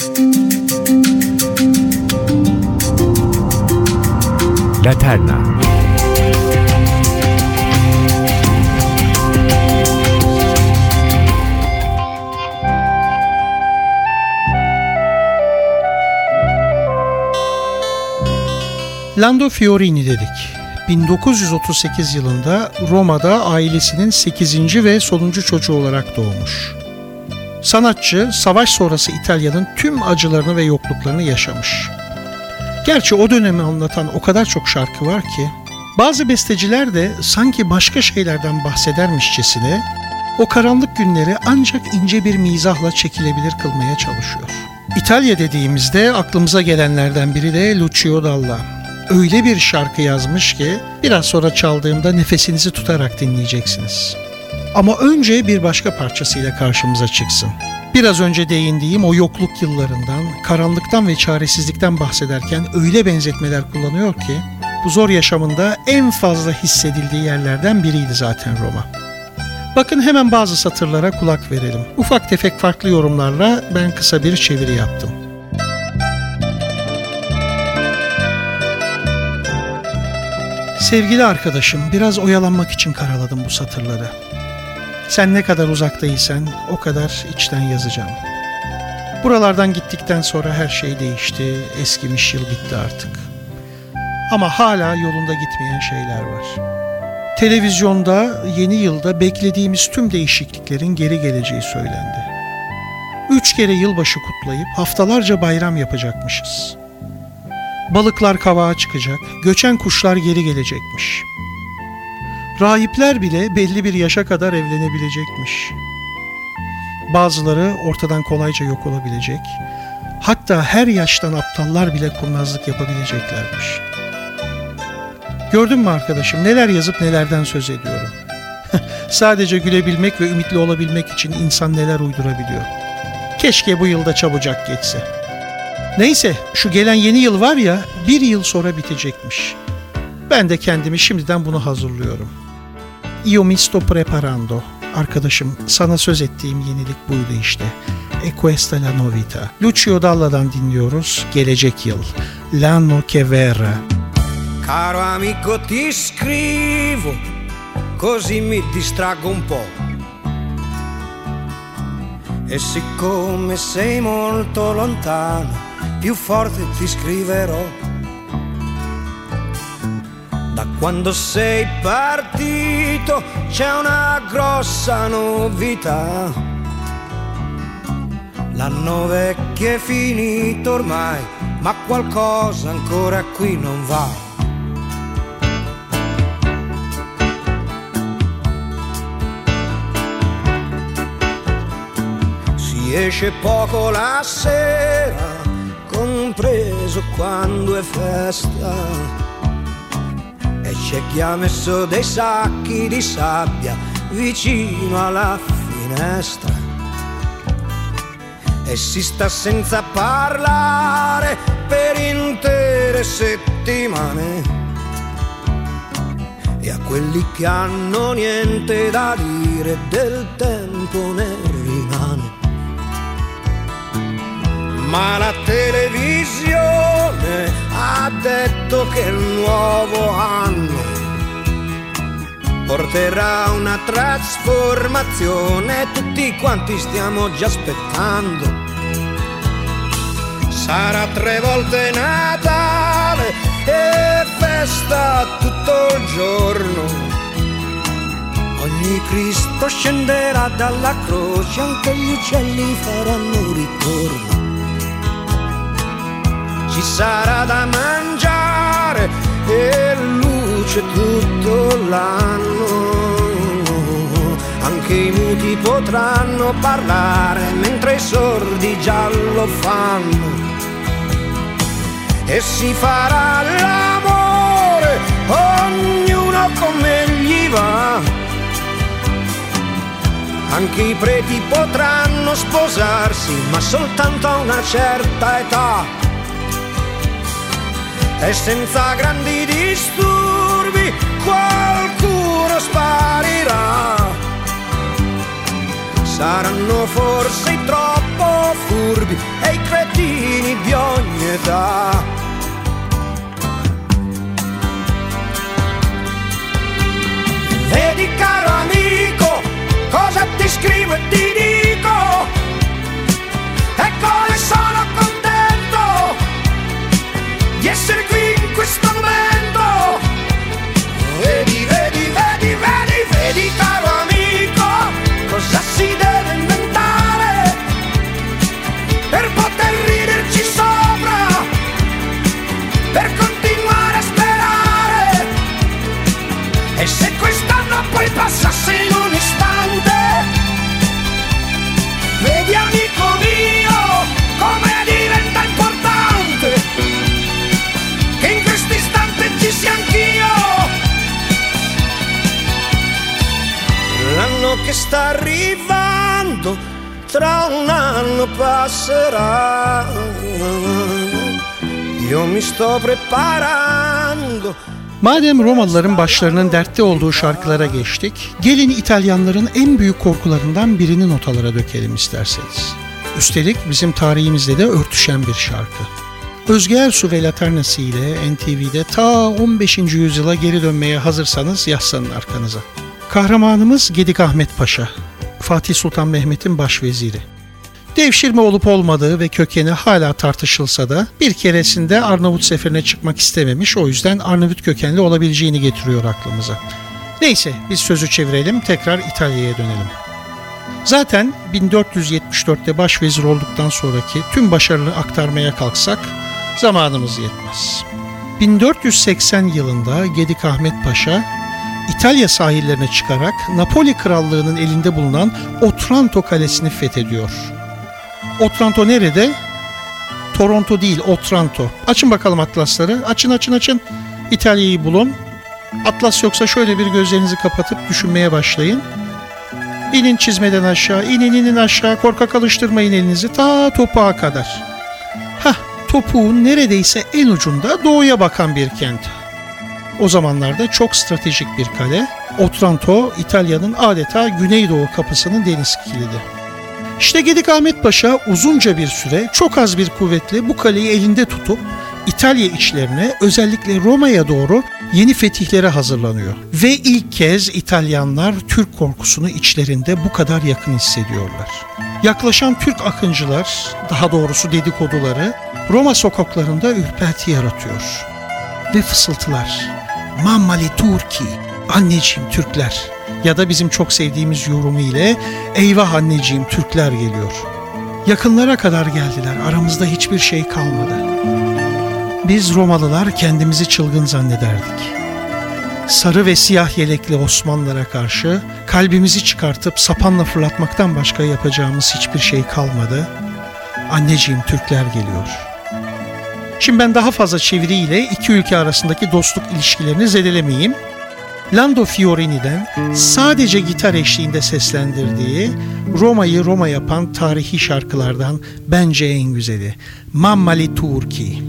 Laterna Lando Fiorini dedik. 1938 yılında Roma'da ailesinin 8. ve sonuncu çocuğu olarak doğmuş. Sanatçı savaş sonrası İtalya'nın tüm acılarını ve yokluklarını yaşamış. Gerçi o dönemi anlatan o kadar çok şarkı var ki bazı besteciler de sanki başka şeylerden bahsedermişçesine o karanlık günleri ancak ince bir mizahla çekilebilir kılmaya çalışıyor. İtalya dediğimizde aklımıza gelenlerden biri de Lucio Dalla öyle bir şarkı yazmış ki biraz sonra çaldığımda nefesinizi tutarak dinleyeceksiniz. Ama önce bir başka parçasıyla karşımıza çıksın. Biraz önce değindiğim o yokluk yıllarından, karanlıktan ve çaresizlikten bahsederken öyle benzetmeler kullanıyor ki bu zor yaşamında en fazla hissedildiği yerlerden biriydi zaten Roma. Bakın hemen bazı satırlara kulak verelim. Ufak tefek farklı yorumlarla ben kısa bir çeviri yaptım. Sevgili arkadaşım, biraz oyalanmak için karaladım bu satırları. Sen ne kadar uzaktaysan o kadar içten yazacağım. Buralardan gittikten sonra her şey değişti, eskimiş yıl bitti artık. Ama hala yolunda gitmeyen şeyler var. Televizyonda yeni yılda beklediğimiz tüm değişikliklerin geri geleceği söylendi. Üç kere yılbaşı kutlayıp haftalarca bayram yapacakmışız. Balıklar kavağa çıkacak, göçen kuşlar geri gelecekmiş. Rahipler bile belli bir yaşa kadar evlenebilecekmiş. Bazıları ortadan kolayca yok olabilecek. Hatta her yaştan aptallar bile kurnazlık yapabileceklermiş. Gördün mü arkadaşım neler yazıp nelerden söz ediyorum. Sadece gülebilmek ve ümitli olabilmek için insan neler uydurabiliyor. Keşke bu yılda çabucak geçse.'' Neyse şu gelen yeni yıl var ya bir yıl sonra bitecekmiş. Ben de kendimi şimdiden bunu hazırlıyorum. Io mi sto preparando. Arkadaşım sana söz ettiğim yenilik buydu işte. E questa la novità. Lucio Dalla'dan dinliyoruz. Gelecek yıl. L'anno che verrà. Caro amico ti scrivo così mi distraggo un po'. E siccome sei molto lontano più forte ti scriverò. Quando sei partito c'è una grossa novità. L'anno vecchio è finito ormai, ma qualcosa ancora qui non va. Si esce poco la sera compreso quando è festa. E c'è chi ha messo dei sacchi di sabbia vicino alla finestra. E si sta senza parlare per intere settimane. E a quelli che hanno niente da dire del tempo ne rimane ma la televisione ha detto che il nuovo anno porterà una trasformazione, tutti quanti stiamo già aspettando. Sarà tre volte Natale e festa tutto il giorno. Ogni Cristo scenderà dalla croce, anche gli uccelli faranno ritorno ci sarà da mangiare e luce tutto l'anno. Anche i muti potranno parlare mentre i sordi già lo fanno. E si farà l'amore, ognuno come gli va. Anche i preti potranno sposarsi, ma soltanto a una certa età e senza grandi disturbi qualcuno sparirà. Saranno forse troppo furbi e i cretini di ogni età. Passerà. Io mi sto preparando. Madem Romalıların başlarının dertte olduğu şarkılara geçtik, gelin İtalyanların en büyük korkularından birini notalara dökelim isterseniz. Üstelik bizim tarihimizde de örtüşen bir şarkı. Özge Ersu ve Laternası ile NTV'de ta 15. yüzyıla geri dönmeye hazırsanız yaslanın arkanıza. Kahramanımız Gedik Ahmet Paşa, Fatih Sultan Mehmet'in başveziri. Devşirme olup olmadığı ve kökeni hala tartışılsa da bir keresinde Arnavut seferine çıkmak istememiş o yüzden Arnavut kökenli olabileceğini getiriyor aklımıza. Neyse biz sözü çevirelim tekrar İtalya'ya dönelim. Zaten 1474'te başvezir olduktan sonraki tüm başarıları aktarmaya kalksak zamanımız yetmez. 1480 yılında Gedik Ahmet Paşa İtalya sahillerine çıkarak Napoli Krallığı'nın elinde bulunan Otranto Kalesi'ni fethediyor. Otranto nerede? Toronto değil, Otranto. Açın bakalım atlasları. Açın açın açın. İtalya'yı bulun. Atlas yoksa şöyle bir gözlerinizi kapatıp düşünmeye başlayın. İnin çizmeden aşağı, inin inin aşağı, korkak alıştırmayın elinizi ta topuğa kadar. Hah, topuğun neredeyse en ucunda doğuya bakan bir kent. O zamanlarda çok stratejik bir kale. Otranto, İtalya'nın adeta güneydoğu kapısının deniz kilidi. İşte Gedik Ahmet Paşa uzunca bir süre çok az bir kuvvetle bu kaleyi elinde tutup İtalya içlerine özellikle Roma'ya doğru yeni fetihlere hazırlanıyor. Ve ilk kez İtalyanlar Türk korkusunu içlerinde bu kadar yakın hissediyorlar. Yaklaşan Türk akıncılar, daha doğrusu dedikoduları Roma sokaklarında ürperti yaratıyor. Ve fısıltılar. Mammali Turki, anneciğim Türkler ya da bizim çok sevdiğimiz yorumu ile eyvah anneciğim Türkler geliyor. Yakınlara kadar geldiler aramızda hiçbir şey kalmadı. Biz Romalılar kendimizi çılgın zannederdik. Sarı ve siyah yelekli Osmanlılara karşı kalbimizi çıkartıp sapanla fırlatmaktan başka yapacağımız hiçbir şey kalmadı. Anneciğim Türkler geliyor. Şimdi ben daha fazla çeviriyle iki ülke arasındaki dostluk ilişkilerini zedelemeyeyim. Lando Fiorini'den sadece gitar eşliğinde seslendirdiği Roma'yı Roma yapan tarihi şarkılardan bence en güzeli. Mammali Turki.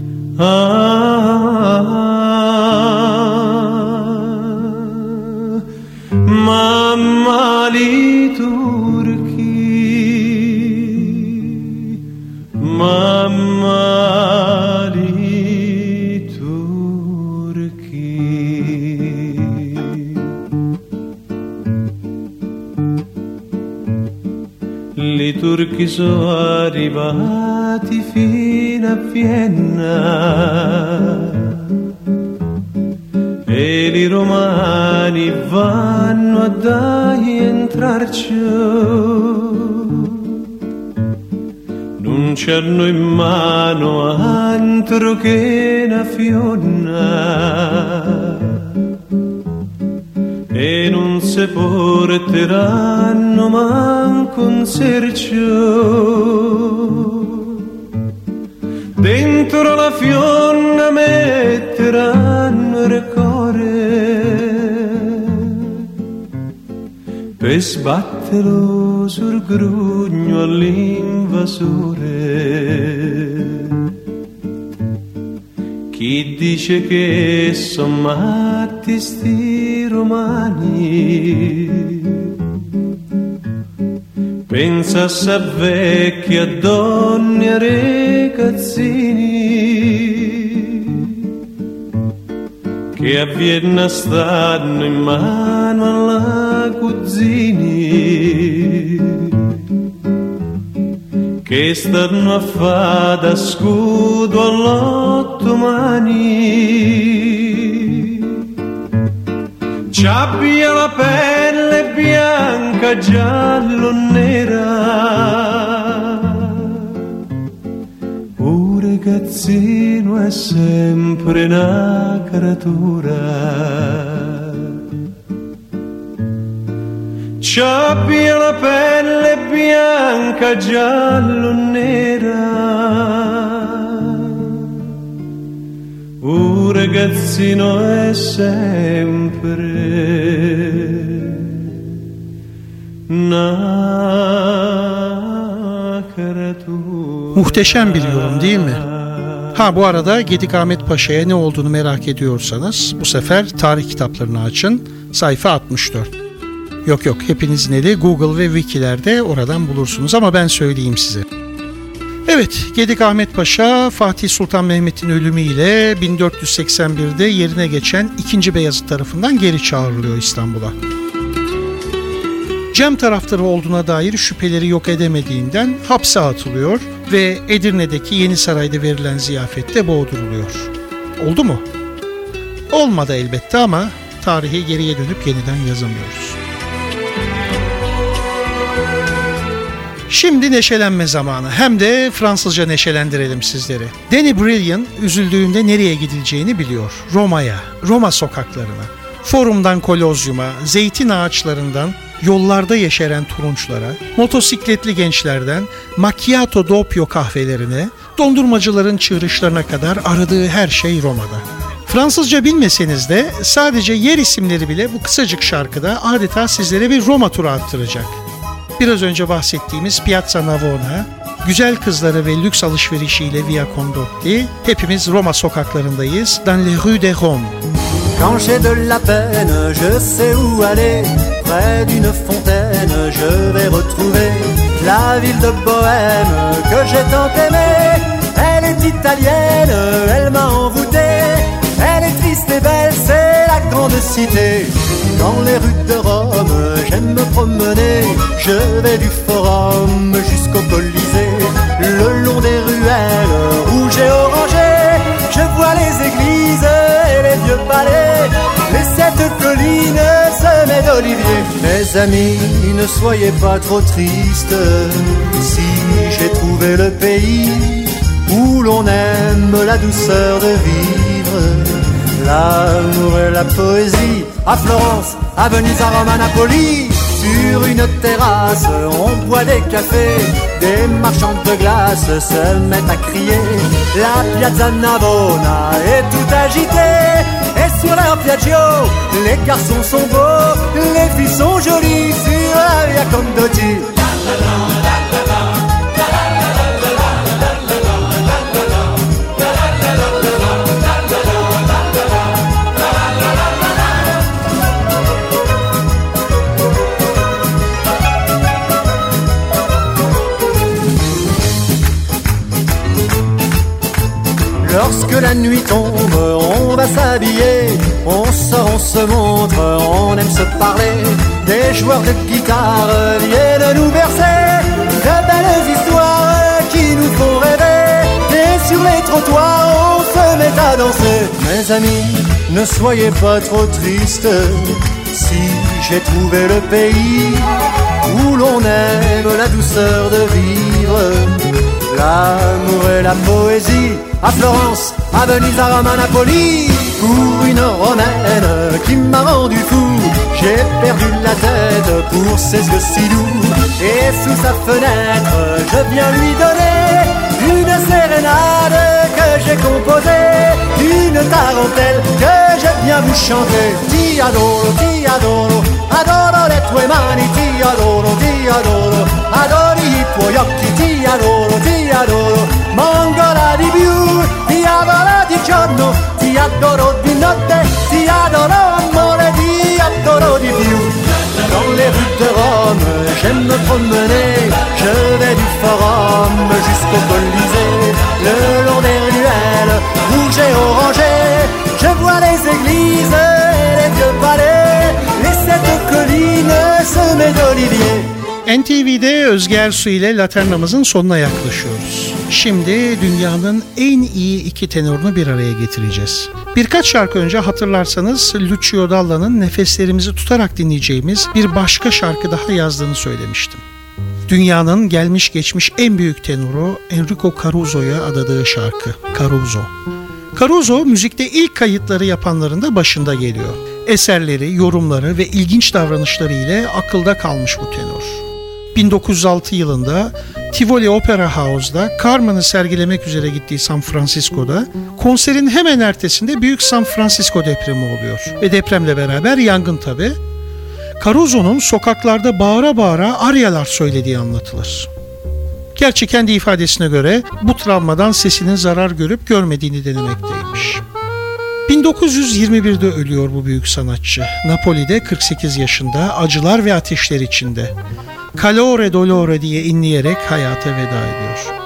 Mamma li turchi I turchi sono arrivati fino a Vienna. E i romani vanno a dai entrarci. Non c'hanno in mano altro che una fionna e non se porteranno manco un sercio Dentro la fionna metteranno il cuore per sbatterlo sul grugno all'invasore. Chi dice che sono matti sti romani senza s'avvecchia donne e ragazzini che a Vienna stanno in mano alla cuzzini che stanno a fare da scudo all'ottomani c'abbia la pelle bianca giallo nera. Un ragazzino è sempre una creatura C'abbia la pelle bianca, giallo, nera. Un ragazzino è sempre. Muhteşem bir yorum değil mi? Ha bu arada Gedik Ahmet Paşa'ya ne olduğunu merak ediyorsanız bu sefer tarih kitaplarını açın. Sayfa 64. Yok yok hepinizin eli Google ve Wiki'lerde oradan bulursunuz ama ben söyleyeyim size. Evet, Gedik Ahmet Paşa Fatih Sultan Mehmet'in ölümüyle 1481'de yerine geçen 2. Beyazıt tarafından geri çağrılıyor İstanbul'a. Cem taraftarı olduğuna dair şüpheleri yok edemediğinden hapse atılıyor ve Edirne'deki Yeni Saray'da verilen ziyafette boğduruluyor. Oldu mu? Olmadı elbette ama tarihi geriye dönüp yeniden yazamıyoruz. Şimdi neşelenme zamanı. Hem de Fransızca neşelendirelim sizleri. Danny Brilliant üzüldüğünde nereye gidileceğini biliyor. Roma'ya, Roma sokaklarına. Forumdan kolozyuma, zeytin ağaçlarından yollarda yeşeren turunçlara, motosikletli gençlerden macchiato doppio kahvelerine, dondurmacıların çığırışlarına kadar aradığı her şey Roma'da. Fransızca bilmeseniz de sadece yer isimleri bile bu kısacık şarkıda adeta sizlere bir Roma turu attıracak. Biraz önce bahsettiğimiz Piazza Navona, güzel kızları ve lüks alışverişiyle Via Condotti, hepimiz Roma sokaklarındayız. Dans les rues de Rome. Quand j'ai de la peine, je sais où aller. Près d'une fontaine, je vais retrouver la ville de Bohème que j'ai tant aimée. Elle est italienne, elle m'a envoûté. Elle est triste et belle, c'est Dans les rues de Rome, j'aime me promener. Je vais du forum jusqu'au Colisée. Le long des ruelles rouges et orangées, je vois les églises et les vieux palais. Et cette colline semée d'oliviers. Mes amis, ne soyez pas trop tristes. Si j'ai trouvé le pays où l'on aime la douceur de vivre, l'amour et la poésie. À Florence, à Venise, à Rome, à Napoli, sur une terrasse, on boit des cafés. Des marchands de glace se mettent à crier. La piazza Navona est tout agitée. Et sur leur piaggio, les garçons sont beaux, les filles sont jolies sur la via Condotti. Lorsque la nuit tombe, on va s'habiller, on sort, on se montre, on aime se parler. Des joueurs de guitare viennent nous bercer de belles histoires qui nous font rêver. Et sur les trottoirs, on se met à danser. Mes amis, ne soyez pas trop tristes si j'ai trouvé le pays où l'on aime la douceur de vivre l'amour et la poésie. À Florence, à Venise, à Rome, à Napoli, pour une romaine qui m'a rendu fou. J'ai perdu la tête pour ses yeux si doux. Et sous sa fenêtre, je viens lui donner une sérénade que j'ai composée, une tarentelle que j'ai bien vous chanter. Ti adoro, ti adoro, adoro le tue mani, ti adoro, ti adoro, adoro i tuoi occhi, notte ti adoro amore ti adoro di dans les rues de Rome j'aime me promener je vais du forum jusqu'au Colisée. Le long des ruelles rouges et orangées je vois les églises et les vieux palais. Les sept collines semées d'oliviers NTV'de Özge Ersu ile Laternamızın sonuna yaklaşıyoruz. Şimdi dünyanın en iyi iki tenorunu bir araya getireceğiz. Birkaç şarkı önce hatırlarsanız Lucio Dalla'nın nefeslerimizi tutarak dinleyeceğimiz bir başka şarkı daha yazdığını söylemiştim. Dünyanın gelmiş geçmiş en büyük tenoru Enrico Caruso'ya adadığı şarkı Caruso. Caruso müzikte ilk kayıtları yapanların da başında geliyor. Eserleri, yorumları ve ilginç davranışları ile akılda kalmış bu tenor. 1906 yılında Tivoli Opera House'da Carmen'ı sergilemek üzere gittiği San Francisco'da konserin hemen ertesinde büyük San Francisco depremi oluyor. Ve depremle beraber yangın tabi. Caruso'nun sokaklarda bağıra bağıra aryalar söylediği anlatılır. Gerçi kendi ifadesine göre bu travmadan sesinin zarar görüp görmediğini denemekteymiş. 1921'de ölüyor bu büyük sanatçı. Napoli'de 48 yaşında acılar ve ateşler içinde. Calore Dolore diye inleyerek hayata veda ediyor.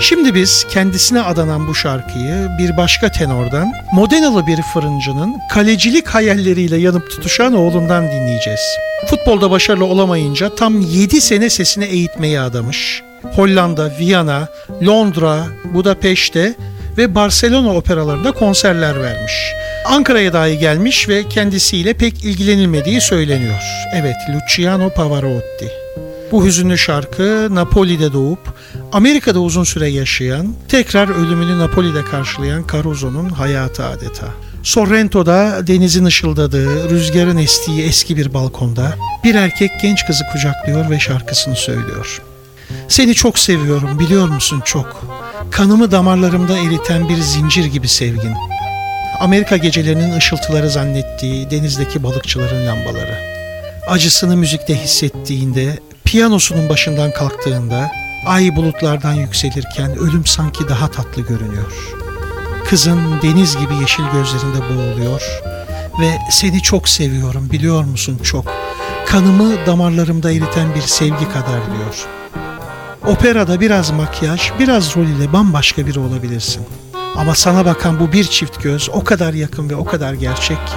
Şimdi biz kendisine adanan bu şarkıyı bir başka tenordan, Modenalı bir fırıncının kalecilik hayalleriyle yanıp tutuşan oğlundan dinleyeceğiz. Futbolda başarılı olamayınca tam 7 sene sesini eğitmeye adamış. Hollanda, Viyana, Londra, Budapeşte ve Barcelona operalarında konserler vermiş. Ankara'ya dahi gelmiş ve kendisiyle pek ilgilenilmediği söyleniyor. Evet, Luciano Pavarotti. Bu hüzünlü şarkı Napoli'de doğup Amerika'da uzun süre yaşayan, tekrar ölümünü Napoli'de karşılayan Caruso'nun hayatı adeta. Sorrento'da denizin ışıldadığı, rüzgarın estiği eski bir balkonda bir erkek genç kızı kucaklıyor ve şarkısını söylüyor. Seni çok seviyorum biliyor musun çok. Kanımı damarlarımda eriten bir zincir gibi sevgin. Amerika gecelerinin ışıltıları zannettiği denizdeki balıkçıların lambaları. Acısını müzikte hissettiğinde, piyanosunun başından kalktığında, ay bulutlardan yükselirken ölüm sanki daha tatlı görünüyor. Kızın deniz gibi yeşil gözlerinde boğuluyor ve seni çok seviyorum biliyor musun çok. Kanımı damarlarımda eriten bir sevgi kadar diyor. Operada biraz makyaj, biraz rol ile bambaşka biri olabilirsin. Ama sana bakan bu bir çift göz o kadar yakın ve o kadar gerçek ki.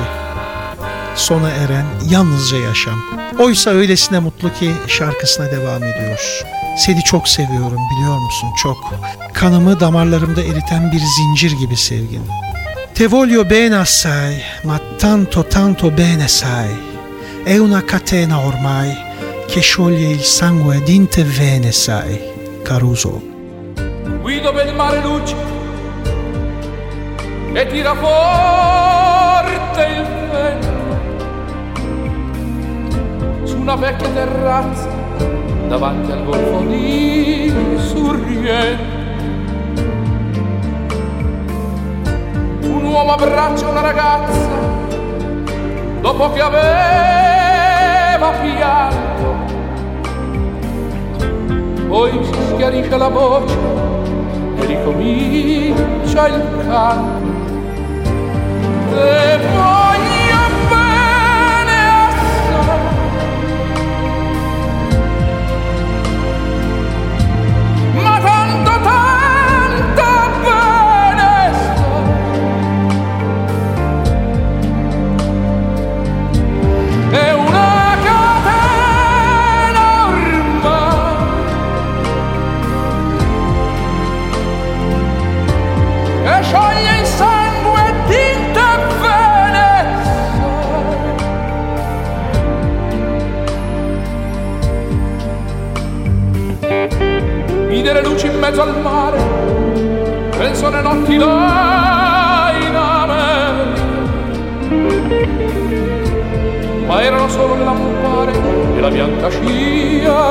Sona eren yalnızca yaşam. Oysa öylesine mutlu ki şarkısına devam ediyor. Seni çok seviyorum biliyor musun çok. Kanımı damarlarımda eriten bir zincir gibi sevgin. Te voglio bene assai, ma tanto tanto bene sai. È una catena ormai che scioglie il sangue d'inte vene sai. Caruso. Guido per mare luce e tira forte il vento su una vecchia terrazza davanti al golfo di Sorrento. Un uomo abbraccia una ragazza dopo che aveva pianto. Poi si schiarisce la voce e ricomincia il canto. E voglio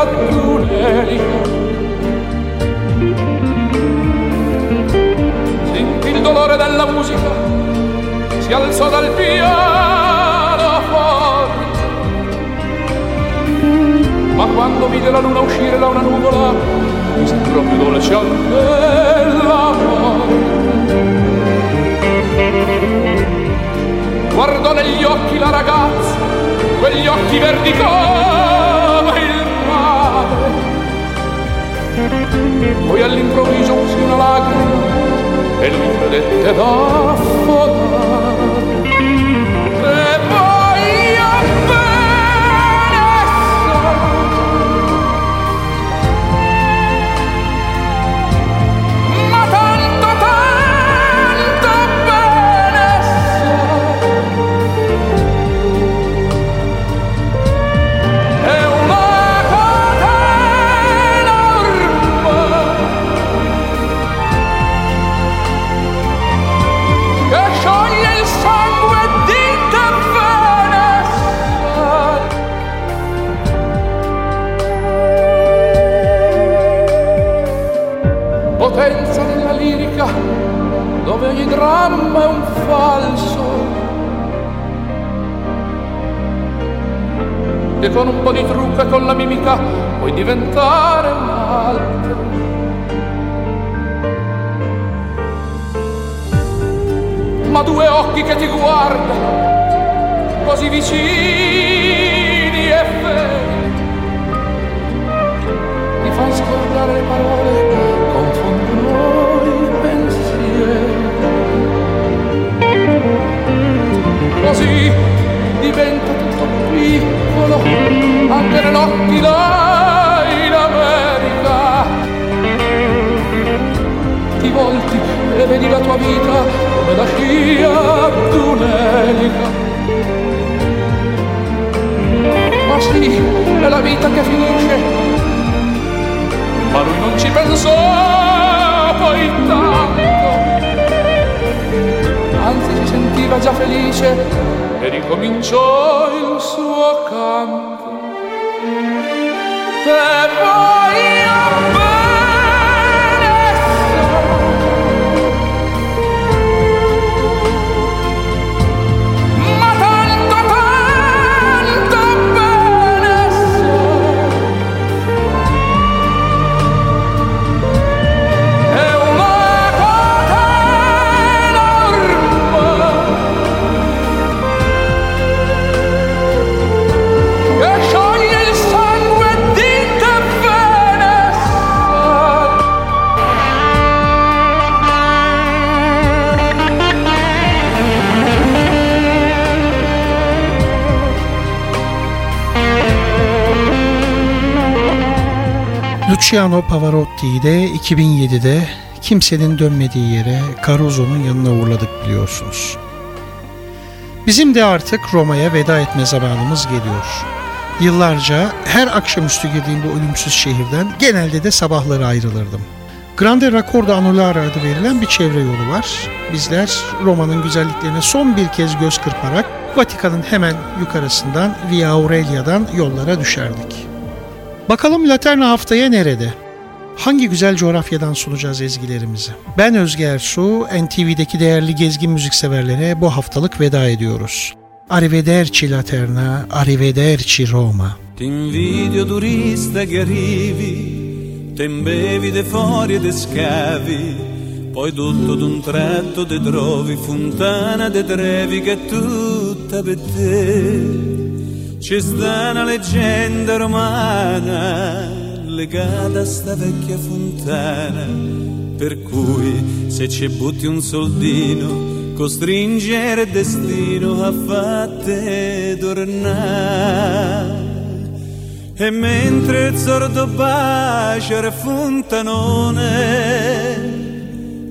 d'un'elica. Sentì il dolore della musica, si alzò dal piano forte ma quando vide la luna uscire da una nuvola mi sembrò più dolce guardò negli occhi la ragazza quegli occhi verdi Poi all'improvviso una lacrima e l'ombretta da affogare ma due occhi che ti guardano così vicini e feri ti fanno scordare le parole confondono i pensieri così diventa tutto piccolo anche nell'occhi là in ti volti e vedi la tua vita come la scia d'un'elica. Ma sì, è la vita che finisce ma lui non ci pensò poi tanto. Anzi si sentiva già felice e ricominciò il suo canto. Te voglio Luciano Pavarotti de 2007'de kimsenin dönmediği yere Caruso'nun yanına uğurladık biliyorsunuz. Bizim de artık Roma'ya veda etme zamanımız geliyor. Yıllarca her akşamüstü girdiğim bu ölümsüz şehirden genelde de sabahları ayrılırdım. Grande Raccordo Anulare adı verilen bir çevre yolu var. Bizler Roma'nın güzelliklerine son bir kez göz kırparak Vatikan'ın hemen yukarısından Via Aurelia'dan yollara düşerdik. Bakalım Laterna haftaya nerede? Hangi güzel coğrafyadan sunacağız ezgilerimizi? Ben Özge Ersu, NTV'deki değerli gezgin müzikseverlere bu haftalık veda ediyoruz. Arrivederci Laterna, arrivederci Roma. T'invidio turista che arrivi, te imbevi de fori e de scavi, poi tutto d'un tratto te trovi fontana de Trevi che è tutta per te. Ci sta una leggenda romana legata a sta vecchia fontana, per cui se ci butti un soldino costringere il destino a fatte tornare. E mentre il sordo bacia il fontanone,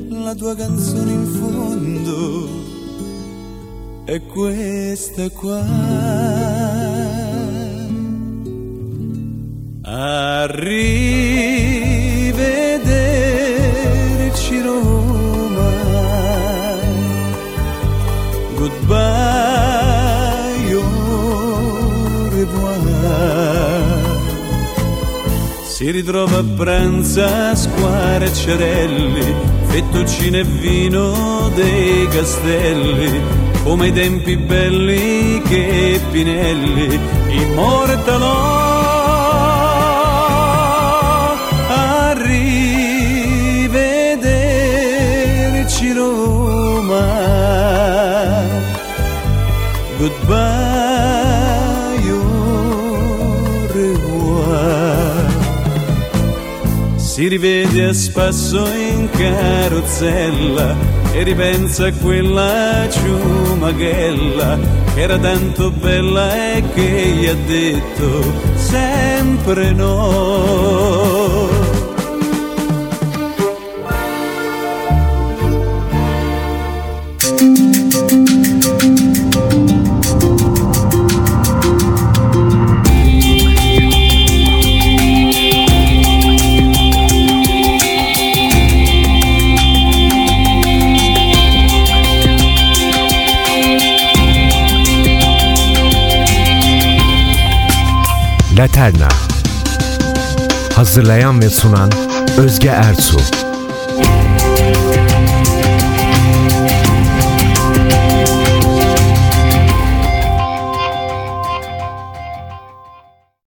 la tua canzone in fondo è questa qua. Arrivederci Roma. Goodbye, au revoir. Si ritrova a pranzo a square e cerelli, fettuccine e vino dei castelli, come ai tempi belli che Pinelli immortalò. Goodbye, au revoir. Si ti vedi a spasso in carrozzella e ripensa a quella ciumaghella che era tanto bella e che gli ha detto sempre no. Laterna. Hazırlayan ve sunan Özge Ertuğ